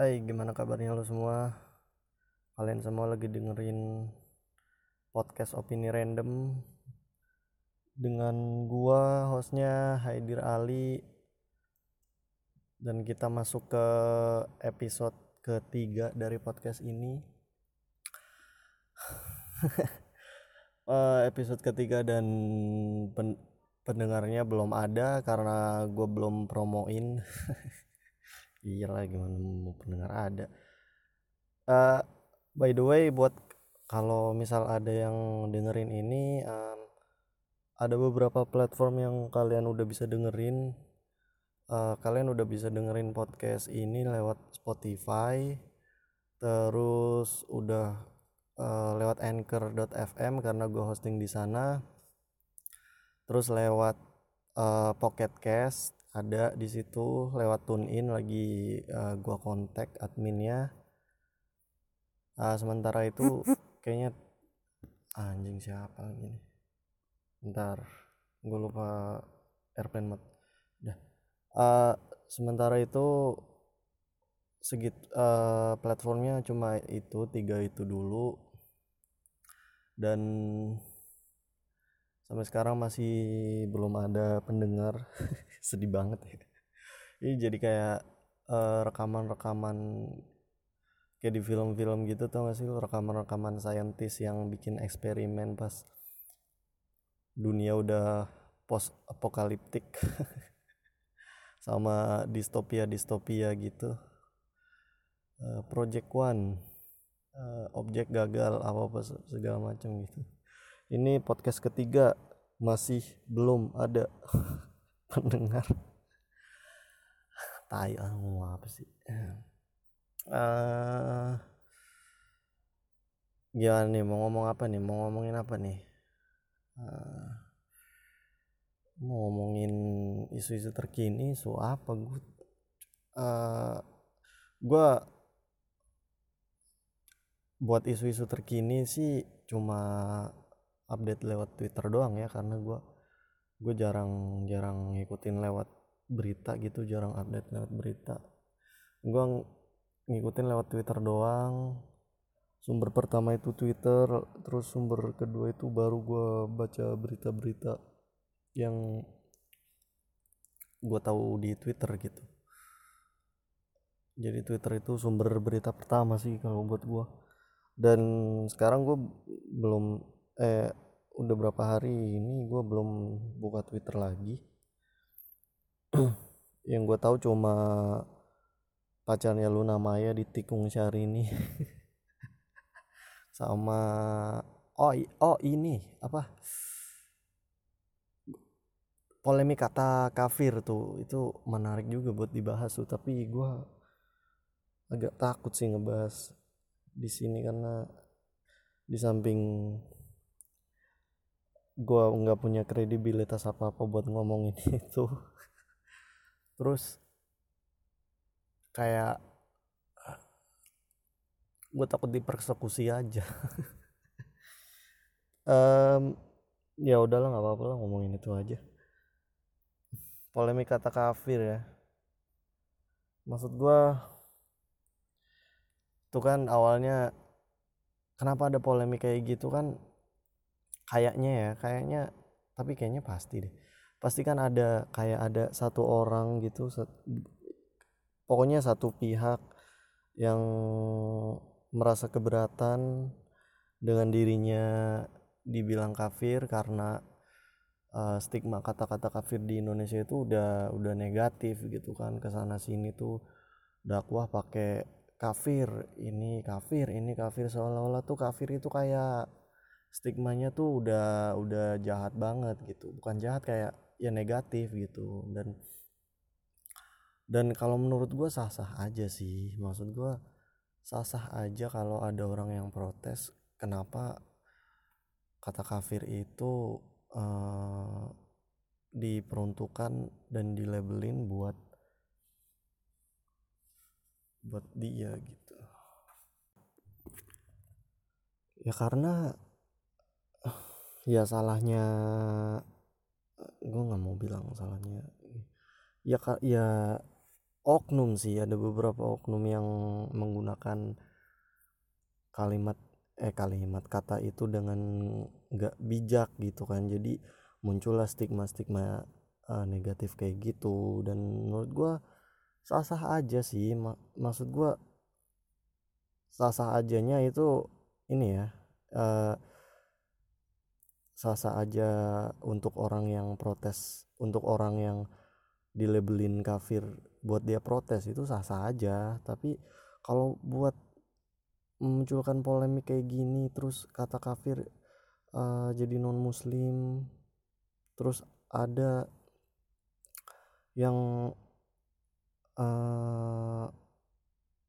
Hai gimana kabarnya lo semua? Kalian semua lagi dengerin podcast opini random Dengan gua hostnya Haidir Ali. Dan kita masuk ke episode ketiga dari podcast ini. Uh, Episode ketiga dan pen pendengarnya belum ada karena gue belum promoin iya lah gimana mau pendengar ada. Uh, by the way buat kalau misal ada yang dengerin ini um, ada beberapa platform yang kalian udah bisa dengerin. Uh, kalian udah bisa dengerin podcast ini lewat Spotify terus udah uh, lewat anchor.fm karena gue hosting di sana terus lewat uh, Pocket Cast ada di situ lewat tune in lagi uh, gua kontak adminnya. Uh, sementara itu kayaknya anjing siapa lagi ntar gue lupa airplane mode. Udah. Uh, sementara itu segit uh, platformnya cuma itu tiga itu dulu. Dan sampai sekarang masih belum ada pendengar. Sedih banget ya. Ini jadi kayak uh, rekaman-rekaman kayak di film-film gitu tau gak sih rekaman-rekaman saintis yang bikin eksperimen pas dunia udah post apokaliptik sama distopia distopia gitu. Uh, project one. Uh, objek gagal apa apa segala macam gitu ini podcast ketiga masih belum ada pendengar. Tai ah apa sih? Uh, gimana nih mau ngomong apa nih? Mau ngomongin apa nih? Uh, mau ngomongin isu-isu terkini isu apa gue uh, gue buat isu-isu terkini sih cuma update lewat Twitter doang ya karena gue gue jarang jarang ngikutin lewat berita gitu jarang update lewat berita. Gue ngikutin lewat Twitter doang. Sumber pertama itu Twitter terus sumber kedua itu baru gue baca berita-berita yang gue tahu di Twitter gitu. Jadi Twitter itu sumber berita pertama sih kalau buat gue dan sekarang gue belum eh udah berapa hari ini gue belum buka Twitter lagi. Yang gue tahu cuma pacarnya Luna Maya ditikung ini sama oh oh ini apa? Polemik kata kafir tuh itu menarik juga buat dibahas tuh tapi gue agak takut sih ngebahas di sini karena di samping gue nggak punya kredibilitas apa apa buat ngomongin itu. Terus kayak gue takut dipersekusi aja. Um, ya udahlah nggak apa-apa lah ngomongin itu aja. Polemik kata kafir ya. Maksud gue tuh kan awalnya kenapa ada polemik kayak gitu kan kayaknya ya kayaknya tapi kayaknya pasti deh. Pasti kan ada kayak ada satu orang gitu pokoknya satu pihak yang merasa keberatan dengan dirinya dibilang kafir karena uh, stigma kata-kata kafir di Indonesia itu udah udah negatif gitu kan ke sana sini tuh dakwah pakai kafir ini kafir ini kafir seolah-olah tuh kafir itu kayak stigmanya tuh udah udah jahat banget gitu. Bukan jahat kayak ya negatif gitu. Dan dan kalau menurut gue sah-sah aja sih. Maksud gue sah-sah aja kalau ada orang yang protes. Kenapa kata kafir itu uh, diperuntukkan dan dilabelin buat buat dia gitu. Ya karena ya salahnya gue nggak mau bilang salahnya. Ya ya oknum sih. Ada beberapa oknum yang menggunakan kalimat eh kalimat kata itu dengan nggak bijak gitu kan. Jadi muncullah stigma-stigma uh, negatif kayak gitu. Dan menurut gue sah-sah aja sih. Mak maksud gue sah-sah ajanya itu ini ya uh, sah-sah aja untuk orang yang protes untuk orang yang dilabelin kafir buat dia protes itu sah-sah aja. Tapi kalau buat memunculkan polemik kayak gini terus kata kafir uh, jadi non muslim terus ada yang uh,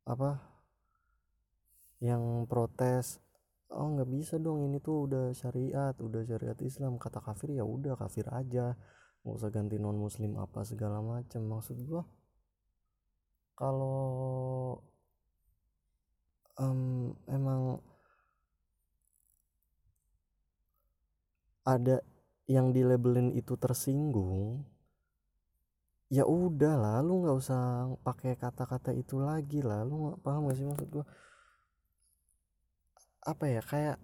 apa yang protes oh nggak bisa dong ini tuh udah syariat udah syariat Islam. Kata kafir ya udah kafir aja. Nggak usah ganti non muslim apa segala macam maksud gua kalau um, emang ada yang di labelin itu tersinggung ya udah lah lu nggak usah pakai kata-kata itu lagi lah. Lu nggak paham gak sih maksud gua apa ya kayak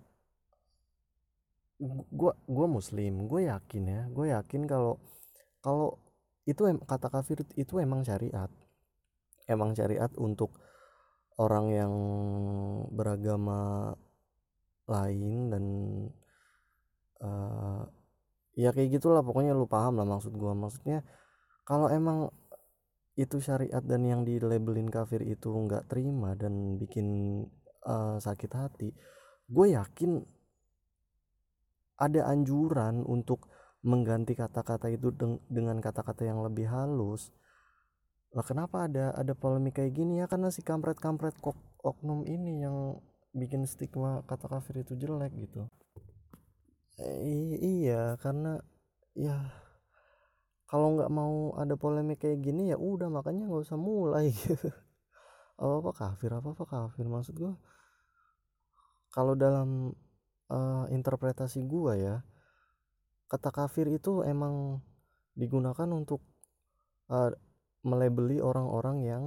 gua gua muslim gue yakin ya gue yakin kalau kalau itu kata kafir itu emang syariat. Emang syariat untuk orang yang beragama lain dan uh, ya kayak gitulah pokoknya lu paham lah maksud gua. Maksudnya kalau emang itu syariat dan yang di labelin kafir itu nggak terima dan bikin uh, sakit hati gue yakin ada anjuran untuk mengganti kata-kata itu dengan kata-kata yang lebih halus. Lah kenapa ada ada polemik kayak gini? Ya karena si kampret-kampret kok oknum ini yang bikin stigma kata kafir itu jelek gitu. Eh, iya karena ya kalau nggak mau ada polemik kayak gini ya udah makanya nggak usah mulai gitu. Apa apa kafir apa apa kafir maksud gue kalau dalam uh, interpretasi gue ya kata kafir itu emang digunakan untuk uh, melebeli orang-orang yang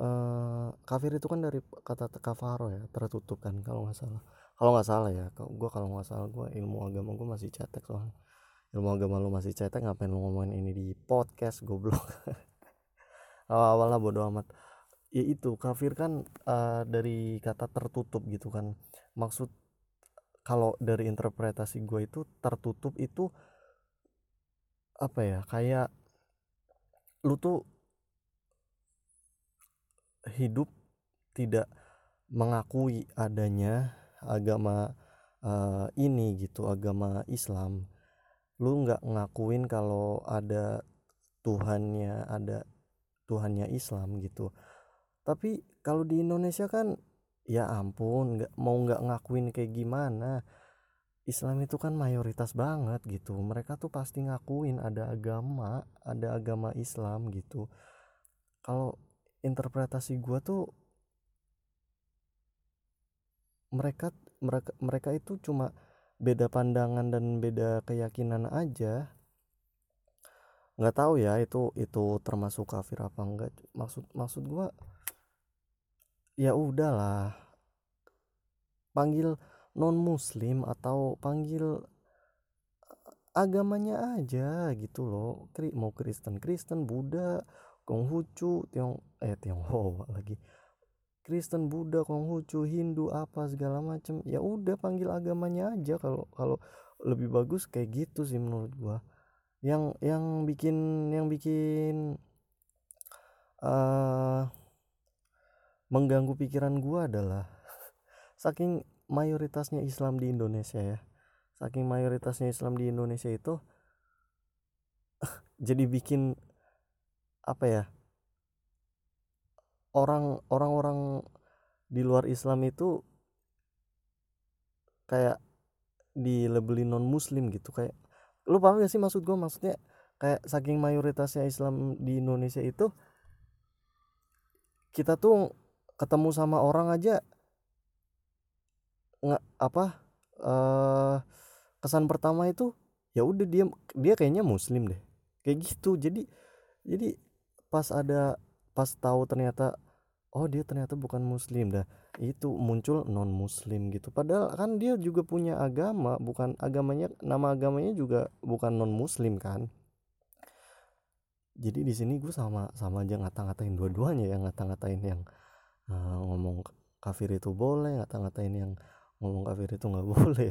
uh, kafir itu kan dari kata kafaro ya tertutup kan kalau nggak salah. Kalau nggak salah ya gue kalau nggak salah gue ilmu agama gue masih cetek soalnya. Ilmu agama lu masih cetek ngapain lu ngomongin ini di podcast goblok. Awal lah bodo amat ya itu kafir kan uh, dari kata tertutup gitu kan. Maksud kalau dari interpretasi gue itu tertutup itu apa ya kayak lu tuh hidup tidak mengakui adanya agama uh, ini gitu agama Islam. Lu nggak ngakuin kalau ada Tuhannya ada Tuhannya Islam gitu tapi kalau di Indonesia kan ya ampun nggak mau nggak ngakuin kayak gimana. Islam itu kan mayoritas banget gitu. Mereka tuh pasti ngakuin ada agama ada agama Islam gitu. Kalau interpretasi gue tuh mereka mereka mereka itu cuma beda pandangan dan beda keyakinan aja. Nggak tahu ya itu itu termasuk kafir apa enggak maksud maksud gue ya udahlah. Panggil non muslim atau panggil eh, agamanya aja gitu loh. Mau Kristen Kristen Buddha Konghucu Tiong eh Tionghoa lagi. Kristen Buddha Konghucu Hindu apa segala macem. Ya udah panggil agamanya aja. Kalau kalau lebih bagus kayak gitu sih menurut gua. Yang yang bikin yang bikin uh, mengganggu pikiran gua adalah saking mayoritasnya Islam di Indonesia ya saking mayoritasnya Islam di Indonesia itu jadi bikin apa ya orang orang-orang di luar Islam itu kayak di labeli non muslim gitu kayak lu paham gak sih maksud gue maksudnya kayak saking mayoritasnya Islam di Indonesia itu kita tuh ketemu sama orang aja nggak apa uh, kesan pertama itu ya udah dia dia kayaknya muslim deh. Kayak gitu. Jadi jadi pas ada pas tahu ternyata oh dia ternyata bukan muslim dah itu muncul non muslim gitu. Padahal kan dia juga punya agama bukan agamanya nama agamanya juga bukan non muslim kan. Jadi di sini gue sama sama aja ngata-ngatain dua-duanya yang ngata-ngatain yang uh, ngomong kafir itu boleh ngata-ngatain yang ngomong kafir itu nggak boleh.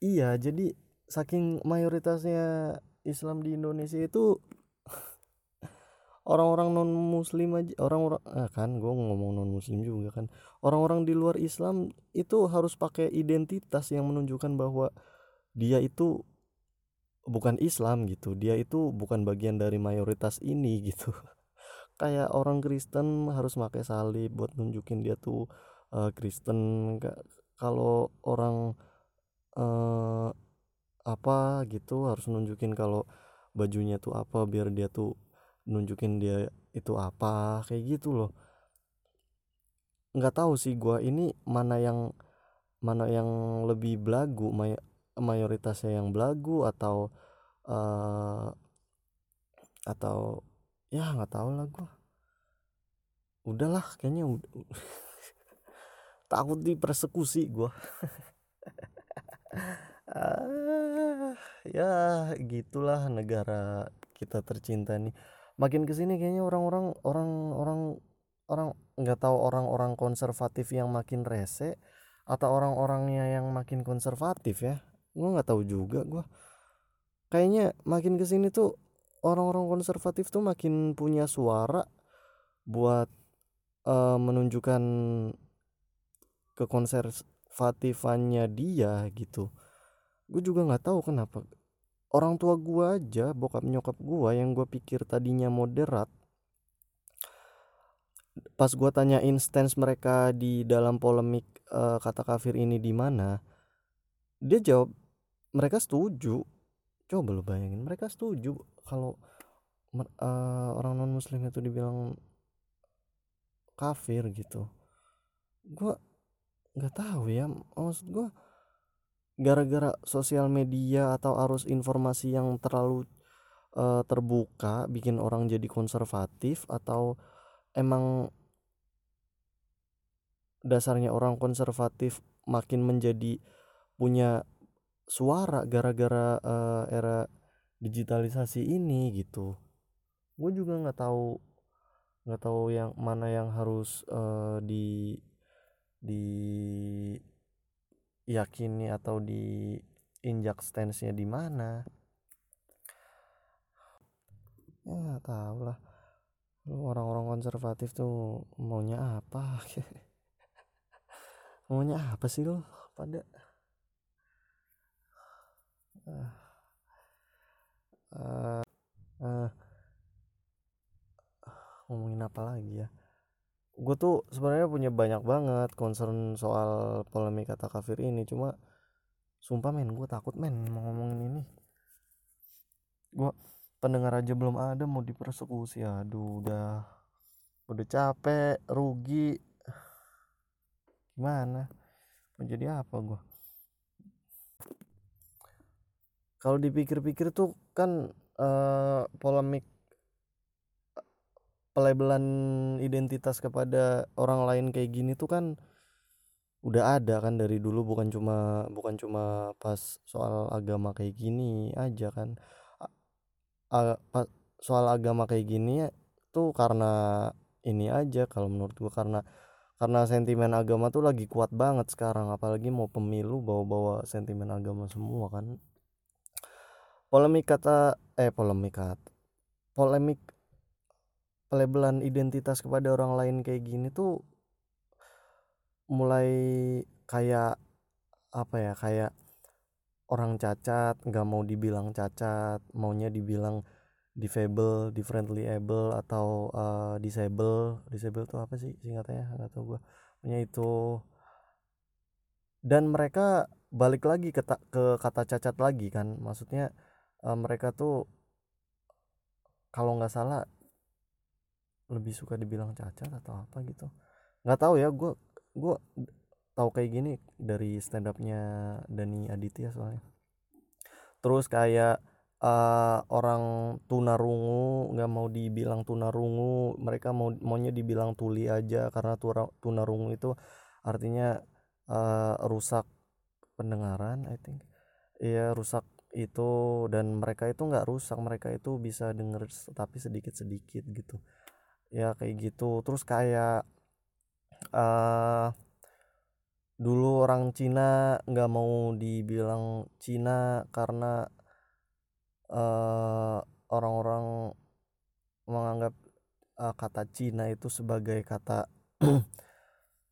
Iya jadi saking mayoritasnya Islam di Indonesia itu orang-orang non muslim aja orang-orang ah kan gue ngomong non muslim juga kan. Orang-orang di luar Islam itu harus pakai identitas yang menunjukkan bahwa dia itu bukan Islam gitu. Dia itu bukan bagian dari mayoritas ini gitu kayak orang Kristen harus pakai salib buat nunjukin dia tuh uh, Kristen. Kalau orang uh, apa gitu harus nunjukin kalau bajunya tuh apa biar dia tuh nunjukin dia itu apa kayak gitu loh. Nggak tahu sih gua ini mana yang mana yang lebih belagu may mayoritasnya yang belagu atau uh, atau ya nggak tahu lah gua. Udahlah kayaknya udah takut dipersekusi gua. Ah, ya gitulah negara kita tercinta nih. Makin ke sini kayaknya orang-orang orang-orang orang nggak tahu orang-orang konservatif yang makin rese atau orang-orangnya yang makin konservatif ya. Gue nggak tahu juga gue kayaknya makin ke sini tuh orang-orang konservatif tuh makin punya suara buat uh, menunjukkan kekonservatifannya dia gitu. Gue juga nggak tahu kenapa. Orang tua gua aja bokap nyokap gua yang gua pikir tadinya moderat pas gua tanyain stance mereka di dalam polemik uh, kata kafir ini di mana dia jawab mereka setuju coba lo bayangin mereka setuju kalau uh, orang non muslim itu dibilang kafir gitu. Gua nggak tahu ya maksud gua gara-gara sosial media atau arus informasi yang terlalu uh, terbuka bikin orang jadi konservatif atau emang dasarnya orang konservatif makin menjadi punya suara gara-gara uh, era digitalisasi ini gitu. Gue juga nggak tahu nggak tahu yang mana yang harus uh, di di yakini atau di injak stance-nya di mana. Ya tahu lah. Orang-orang konservatif tuh maunya apa? Maunya apa sih lo? Pada uh, uh, ngomongin apa lagi ya? Gue tuh sebenarnya punya banyak banget concern soal polemik kata kafir ini cuma sumpah men gue takut men mau ngomongin ini. Gue pendengar aja belum ada mau dipersekusi. Aduh udah udah capek rugi. Gimana? Menjadi apa gue kalau dipikir-pikir tuh kan uh, polemik pelabelan identitas kepada orang lain kayak gini tuh kan udah ada kan dari dulu bukan cuma bukan cuma pas soal agama kayak gini aja kan. A, a, soal agama kayak gini ya tuh karena ini aja kalau menurut gua karena karena sentimen agama tuh lagi kuat banget sekarang apalagi mau pemilu bawa-bawa sentimen agama semua kan polemik kata eh polemik kata polemik pelabelan identitas kepada orang lain kayak gini tuh mulai kayak apa ya kayak orang cacat nggak mau dibilang cacat maunya dibilang disable differently able atau uh, disable. Disable tuh apa sih singkatnya nggak tahu gue punya itu. Dan mereka balik lagi ke, ke kata cacat lagi kan? Maksudnya uh, mereka tuh kalau nggak salah lebih suka dibilang cacat atau apa gitu. Nggak tahu ya gue gue tahu kayak gini dari stand upnya Dani Aditya soalnya. Terus kayak uh, orang tunarungu nggak mau dibilang tunarungu mereka mau maunya dibilang tuli aja karena tunarungu itu artinya uh, rusak pendengaran I think. Iya rusak itu dan mereka itu nggak rusak mereka itu bisa denger tapi sedikit sedikit gitu. Ya kayak gitu. Terus kayak uh, dulu orang Cina nggak mau dibilang Cina karena uh, orang-orang menganggap uh, kata Cina itu sebagai kata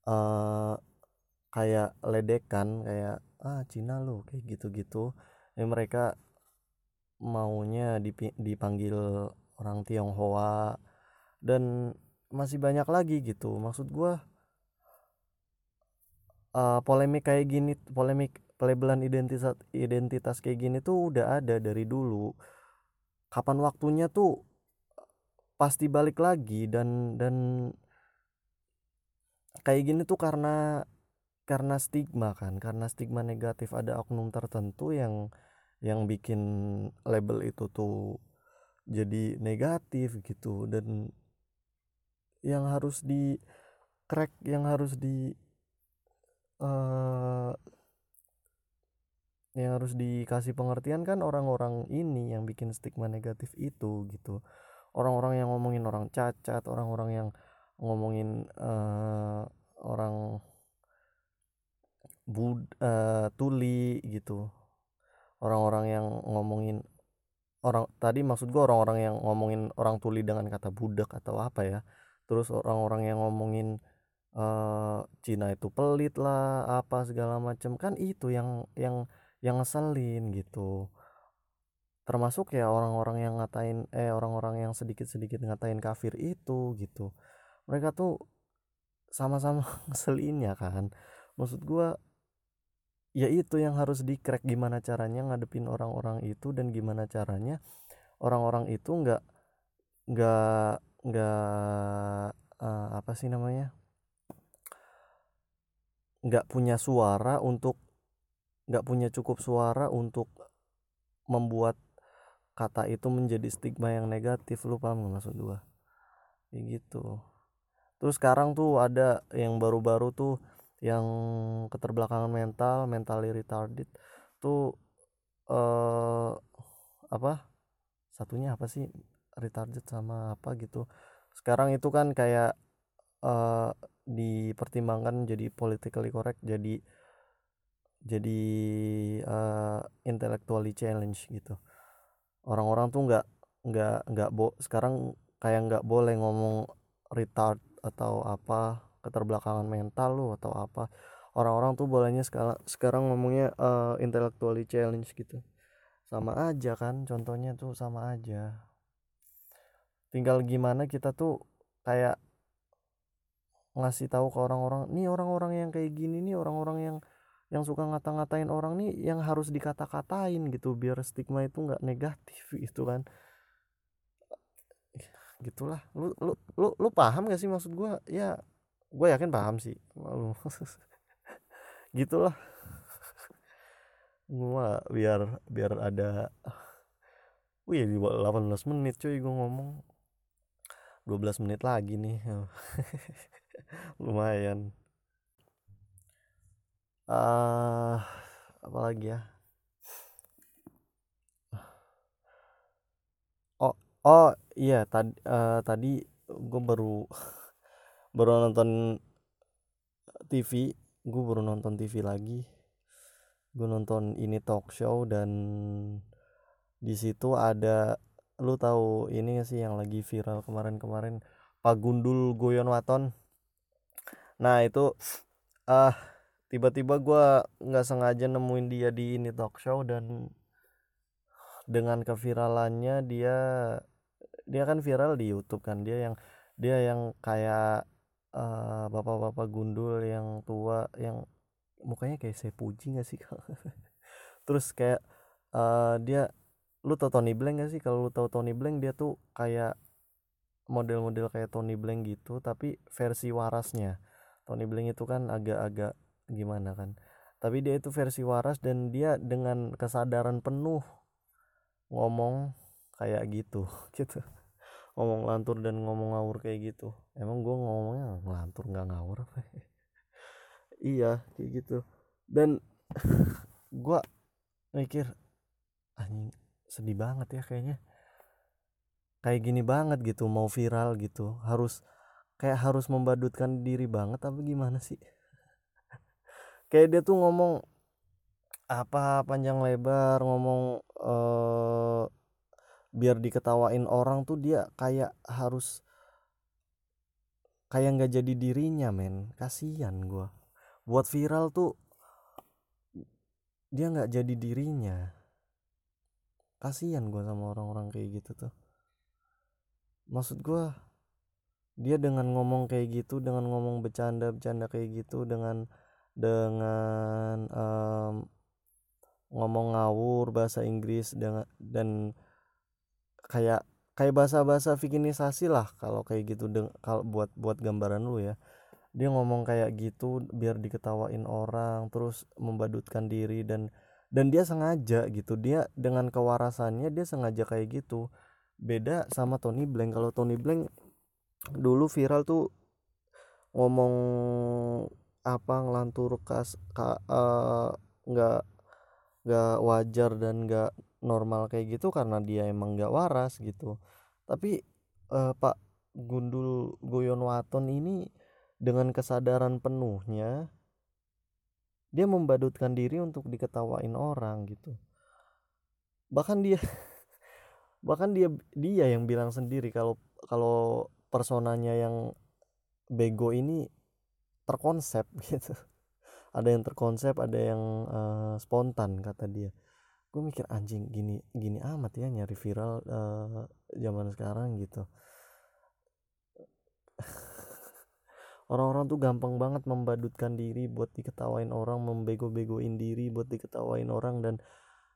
uh, kayak ledekan kayak ah Cina lo kayak gitu-gitu ya mereka maunya dipanggil orang Tionghoa dan masih banyak lagi gitu. Maksud gua uh, polemik kayak gini polemik pelabelan identitas identitas kayak gini tuh udah ada dari dulu. Kapan waktunya tuh pasti balik lagi dan dan kayak gini tuh karena karena stigma kan. Karena stigma negatif ada oknum tertentu yang yang bikin label itu tuh jadi negatif gitu dan yang harus di crack yang harus di uh, yang harus dikasih pengertian kan orang-orang ini yang bikin stigma negatif itu gitu. Orang-orang yang ngomongin orang cacat orang-orang yang ngomongin uh, orang bud uh, tuli gitu orang-orang yang ngomongin orang tadi maksud gue orang-orang yang ngomongin orang tuli dengan kata budak atau apa ya. Terus orang-orang yang ngomongin uh, Cina itu pelit lah apa segala macam kan itu yang yang yang ngeselin gitu. Termasuk ya orang-orang yang ngatain eh orang-orang yang sedikit-sedikit ngatain kafir itu gitu. Mereka tuh sama-sama ngeselin ya kan. Maksud gua ya itu yang harus di crack gimana caranya ngadepin orang-orang itu dan gimana caranya orang-orang itu nggak nggak nggak uh, apa sih namanya? Nggak punya suara untuk nggak punya cukup suara untuk membuat kata itu menjadi stigma yang negatif lu paham gak maksud gua? Kayak gitu. Terus sekarang tuh ada yang baru-baru tuh yang keterbelakangan mental mentally retarded tuh eh apa satunya apa sih retarded sama apa gitu. Sekarang itu kan kayak uh, dipertimbangkan jadi politically correct jadi jadi uh, intellectually challenge gitu. Orang-orang tuh nggak nggak nggak bo sekarang kayak nggak boleh ngomong retard atau apa keterbelakangan mental lu atau apa. Orang-orang tuh bolehnya sekarang sekarang ngomongnya uh, intellectually challenge gitu. Sama aja kan contohnya tuh sama aja. Tinggal gimana kita tuh kayak ngasih tahu ke orang-orang nih orang-orang yang kayak gini nih orang-orang yang yang suka ngata-ngatain orang nih yang harus dikata-katain gitu. Biar stigma itu nggak negatif gitu kan. Gitulah. Lu lu lu lu paham gak sih maksud gue ya gue yakin paham sih lu gitulah. Gue biar biar ada wih di 18 menit cuy gue ngomong. 12 menit lagi nih. Lumayan. Uh, apa lagi ya? Oh oh iya tadi uh, tadi gue baru baru nonton TV gue baru nonton TV lagi. Gue nonton ini talk show dan di situ ada lu tahu ini gak sih yang lagi viral kemarin-kemarin? Pak Gundul Goyon Waton nah itu ah uh, tiba-tiba gue nggak sengaja nemuin dia di ini talk show dan dengan keviralannya dia dia kan viral di YouTube kan. Dia yang dia yang kayak uh, bapak-bapak gundul yang tua yang mukanya kayak saya puji gak sih terus kayak uh, dia lu tau Tony Blank gak sih? Kalau lu tau Tony Blank dia tuh kayak model-model kayak Tony Blank gitu tapi versi warasnya. Tony Blank itu kan agak-agak gimana kan. Tapi dia itu versi waras dan dia dengan kesadaran penuh ngomong kayak gitu gitu ngomong lantur dan ngomong ngawur kayak gitu. Emang gue ngomongnya ngelantur nggak ngawur apa iya kayak gitu. Dan gue mikir anjing sedih banget ya kayaknya. Kayak gini banget gitu mau viral gitu. Harus kayak harus membadutkan diri banget apa gimana sih? Kayak dia tuh ngomong apa panjang lebar ngomong uh, biar diketawain orang tuh dia kayak harus kayak nggak jadi dirinya men. Kasihan gua. Buat viral tuh dia nggak jadi dirinya. Kasihan gua sama orang-orang kayak gitu tuh. Maksud gua dia dengan ngomong kayak gitu dengan ngomong bercanda-bercanda kayak gitu dengan dengan um, ngomong ngawur bahasa Inggris dengan dan kayak kayak bahasa-bahasa fikinisasi lah kalau kayak gitu kalau buat buat gambaran lu ya. Dia ngomong kayak gitu biar diketawain orang terus membadutkan diri dan dan dia sengaja gitu. Dia dengan kewarasannya dia sengaja kayak gitu. Beda sama Tony Blank. Kalau Tony Blank dulu viral tuh ngomong apa ngelantur kas ka, uh, nggak nggak wajar dan nggak normal kayak gitu karena dia emang nggak waras gitu. Tapi uh, Pak Gundul Goyon Waton ini dengan kesadaran penuhnya dia membadutkan diri untuk diketawain orang gitu. Bahkan dia bahkan dia dia yang bilang sendiri kalau kalau personanya yang bego ini terkonsep gitu. Ada yang terkonsep ada yang uh, spontan kata dia gue mikir anjing gini gini amat ya nyari viral uh, zaman sekarang gitu. Orang-orang tuh gampang banget membadutkan diri buat diketawain orang membego-begoin diri buat diketawain orang dan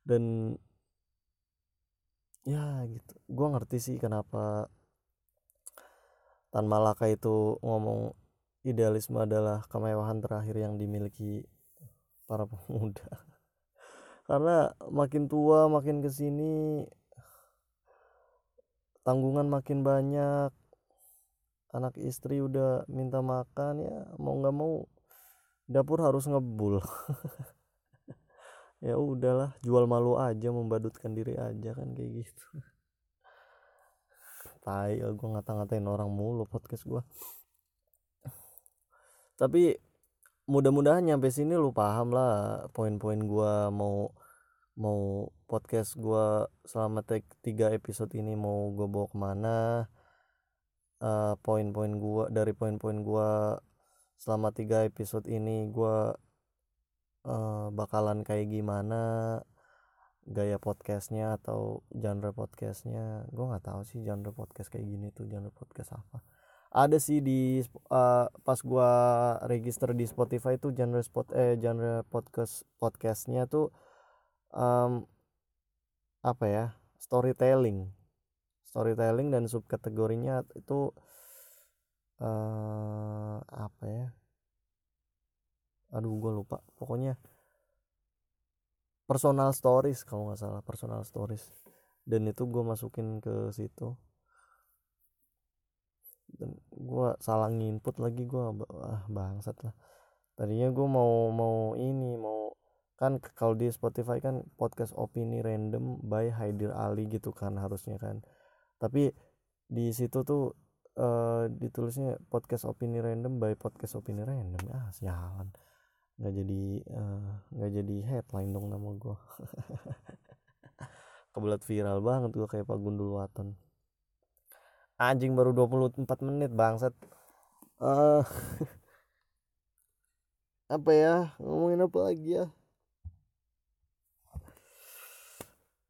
dan ya gitu. Gue ngerti sih kenapa Tan Malaka itu ngomong idealisme adalah kemewahan terakhir yang dimiliki para pemuda karena makin tua makin ke sini tanggungan makin banyak. Anak istri udah minta makan ya mau nggak mau dapur harus ngebul. Ya udahlah jual malu aja membadutkan diri aja kan kayak gitu. Tai gue ngata-ngatain orang mulu podcast gue tapi mudah-mudahan nyampe sini lu paham lah poin-poin gua mau mau podcast gua selama tiga episode ini mau gua bawa ke mana uh, poin-poin gua dari poin-poin gua selama tiga episode ini gua uh, bakalan kayak gimana gaya podcastnya atau genre podcastnya. Gue nggak tahu sih genre podcast kayak gini tuh genre podcast apa ada sih di uh, pas gua register di Spotify itu genre spot eh genre podcast podcastnya tuh um, apa ya storytelling. Storytelling dan subkategorinya itu uh, apa ya? Aduh gue lupa. Pokoknya personal stories kalau nggak salah personal stories. Dan itu gue masukin ke situ dan gue salah nginput lagi gue ah bangsat lah. Tadinya gue mau mau ini mau kan kalau di Spotify kan podcast opini random by Haidir Ali gitu kan harusnya kan. Tapi di situ tuh uh, ditulisnya podcast opini random by podcast opini random. Ah sialan. Nggak jadi eh, nggak uh, jadi headline dong nama gue kebelat viral banget gue kayak Pak Gundul Waton anjing baru 24 menit bangsat. Uh, apa ya? Ngomongin apa lagi ya?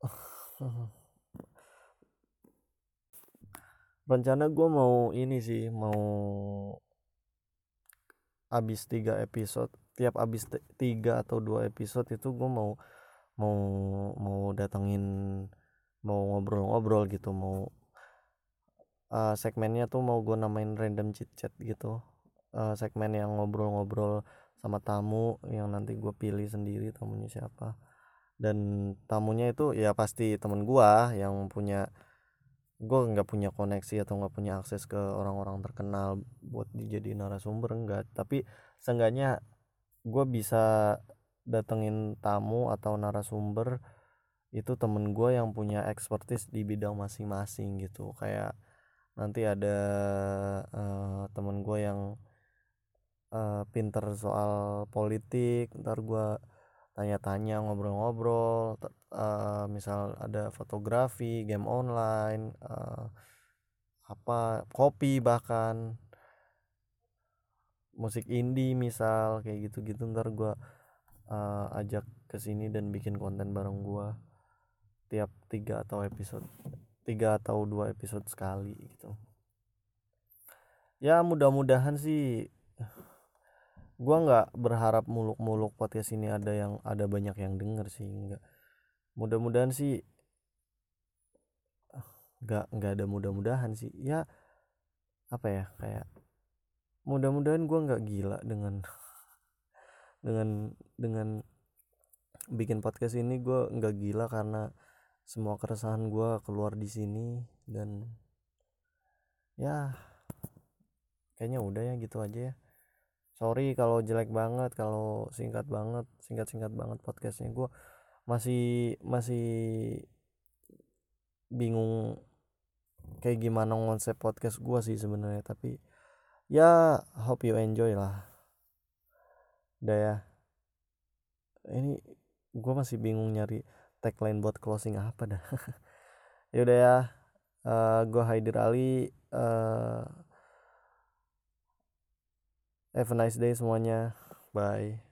Rencana gue mau ini sih mau abis tiga episode tiap abis tiga atau dua episode itu gue mau mau mau datengin mau ngobrol-ngobrol gitu mau uh, segmennya tuh mau gue namain random chit chat gitu. Uh, segmen yang ngobrol-ngobrol sama tamu yang nanti gue pilih sendiri tamunya siapa. Dan tamunya itu ya pasti temen gua yang punya gua nggak punya koneksi atau nggak punya akses ke orang-orang terkenal buat dijadiin narasumber enggak tapi seenggaknya gua bisa datengin tamu atau narasumber itu temen gua yang punya expertise di bidang masing-masing gitu. Kayak nanti ada uh, temen gua yang uh, pinter soal politik ntar gua tanya-tanya ngobrol-ngobrol uh, misal ada fotografi game online uh, apa kopi bahkan musik indie misal kayak gitu-gitu ntar gua uh, ajak ke sini dan bikin konten bareng gua tiap tiga atau episode tiga atau dua episode sekali gitu. Ya mudah-mudahan sih gua nggak berharap muluk-muluk podcast ini ada yang ada banyak yang denger sih nggak. Mudah-mudahan sih nggak nggak ada mudah-mudahan sih. Ya apa ya kayak mudah-mudahan gua nggak gila dengan dengan dengan bikin podcast ini gua nggak gila karena semua keresahan gua keluar di sini dan ya kayaknya udah ya gitu aja ya. Sorry kalau jelek banget kalau singkat banget singkat singkat banget podcastnya. Gue masih masih bingung kayak gimana konsep podcast gue sih sebenarnya tapi ya hope you enjoy lah. Udah ya. Ini gue masih bingung nyari tagline buat closing apa dah yaudah ya uh, eh, gue Haidir Ali uh, Have a nice day semuanya. Bye.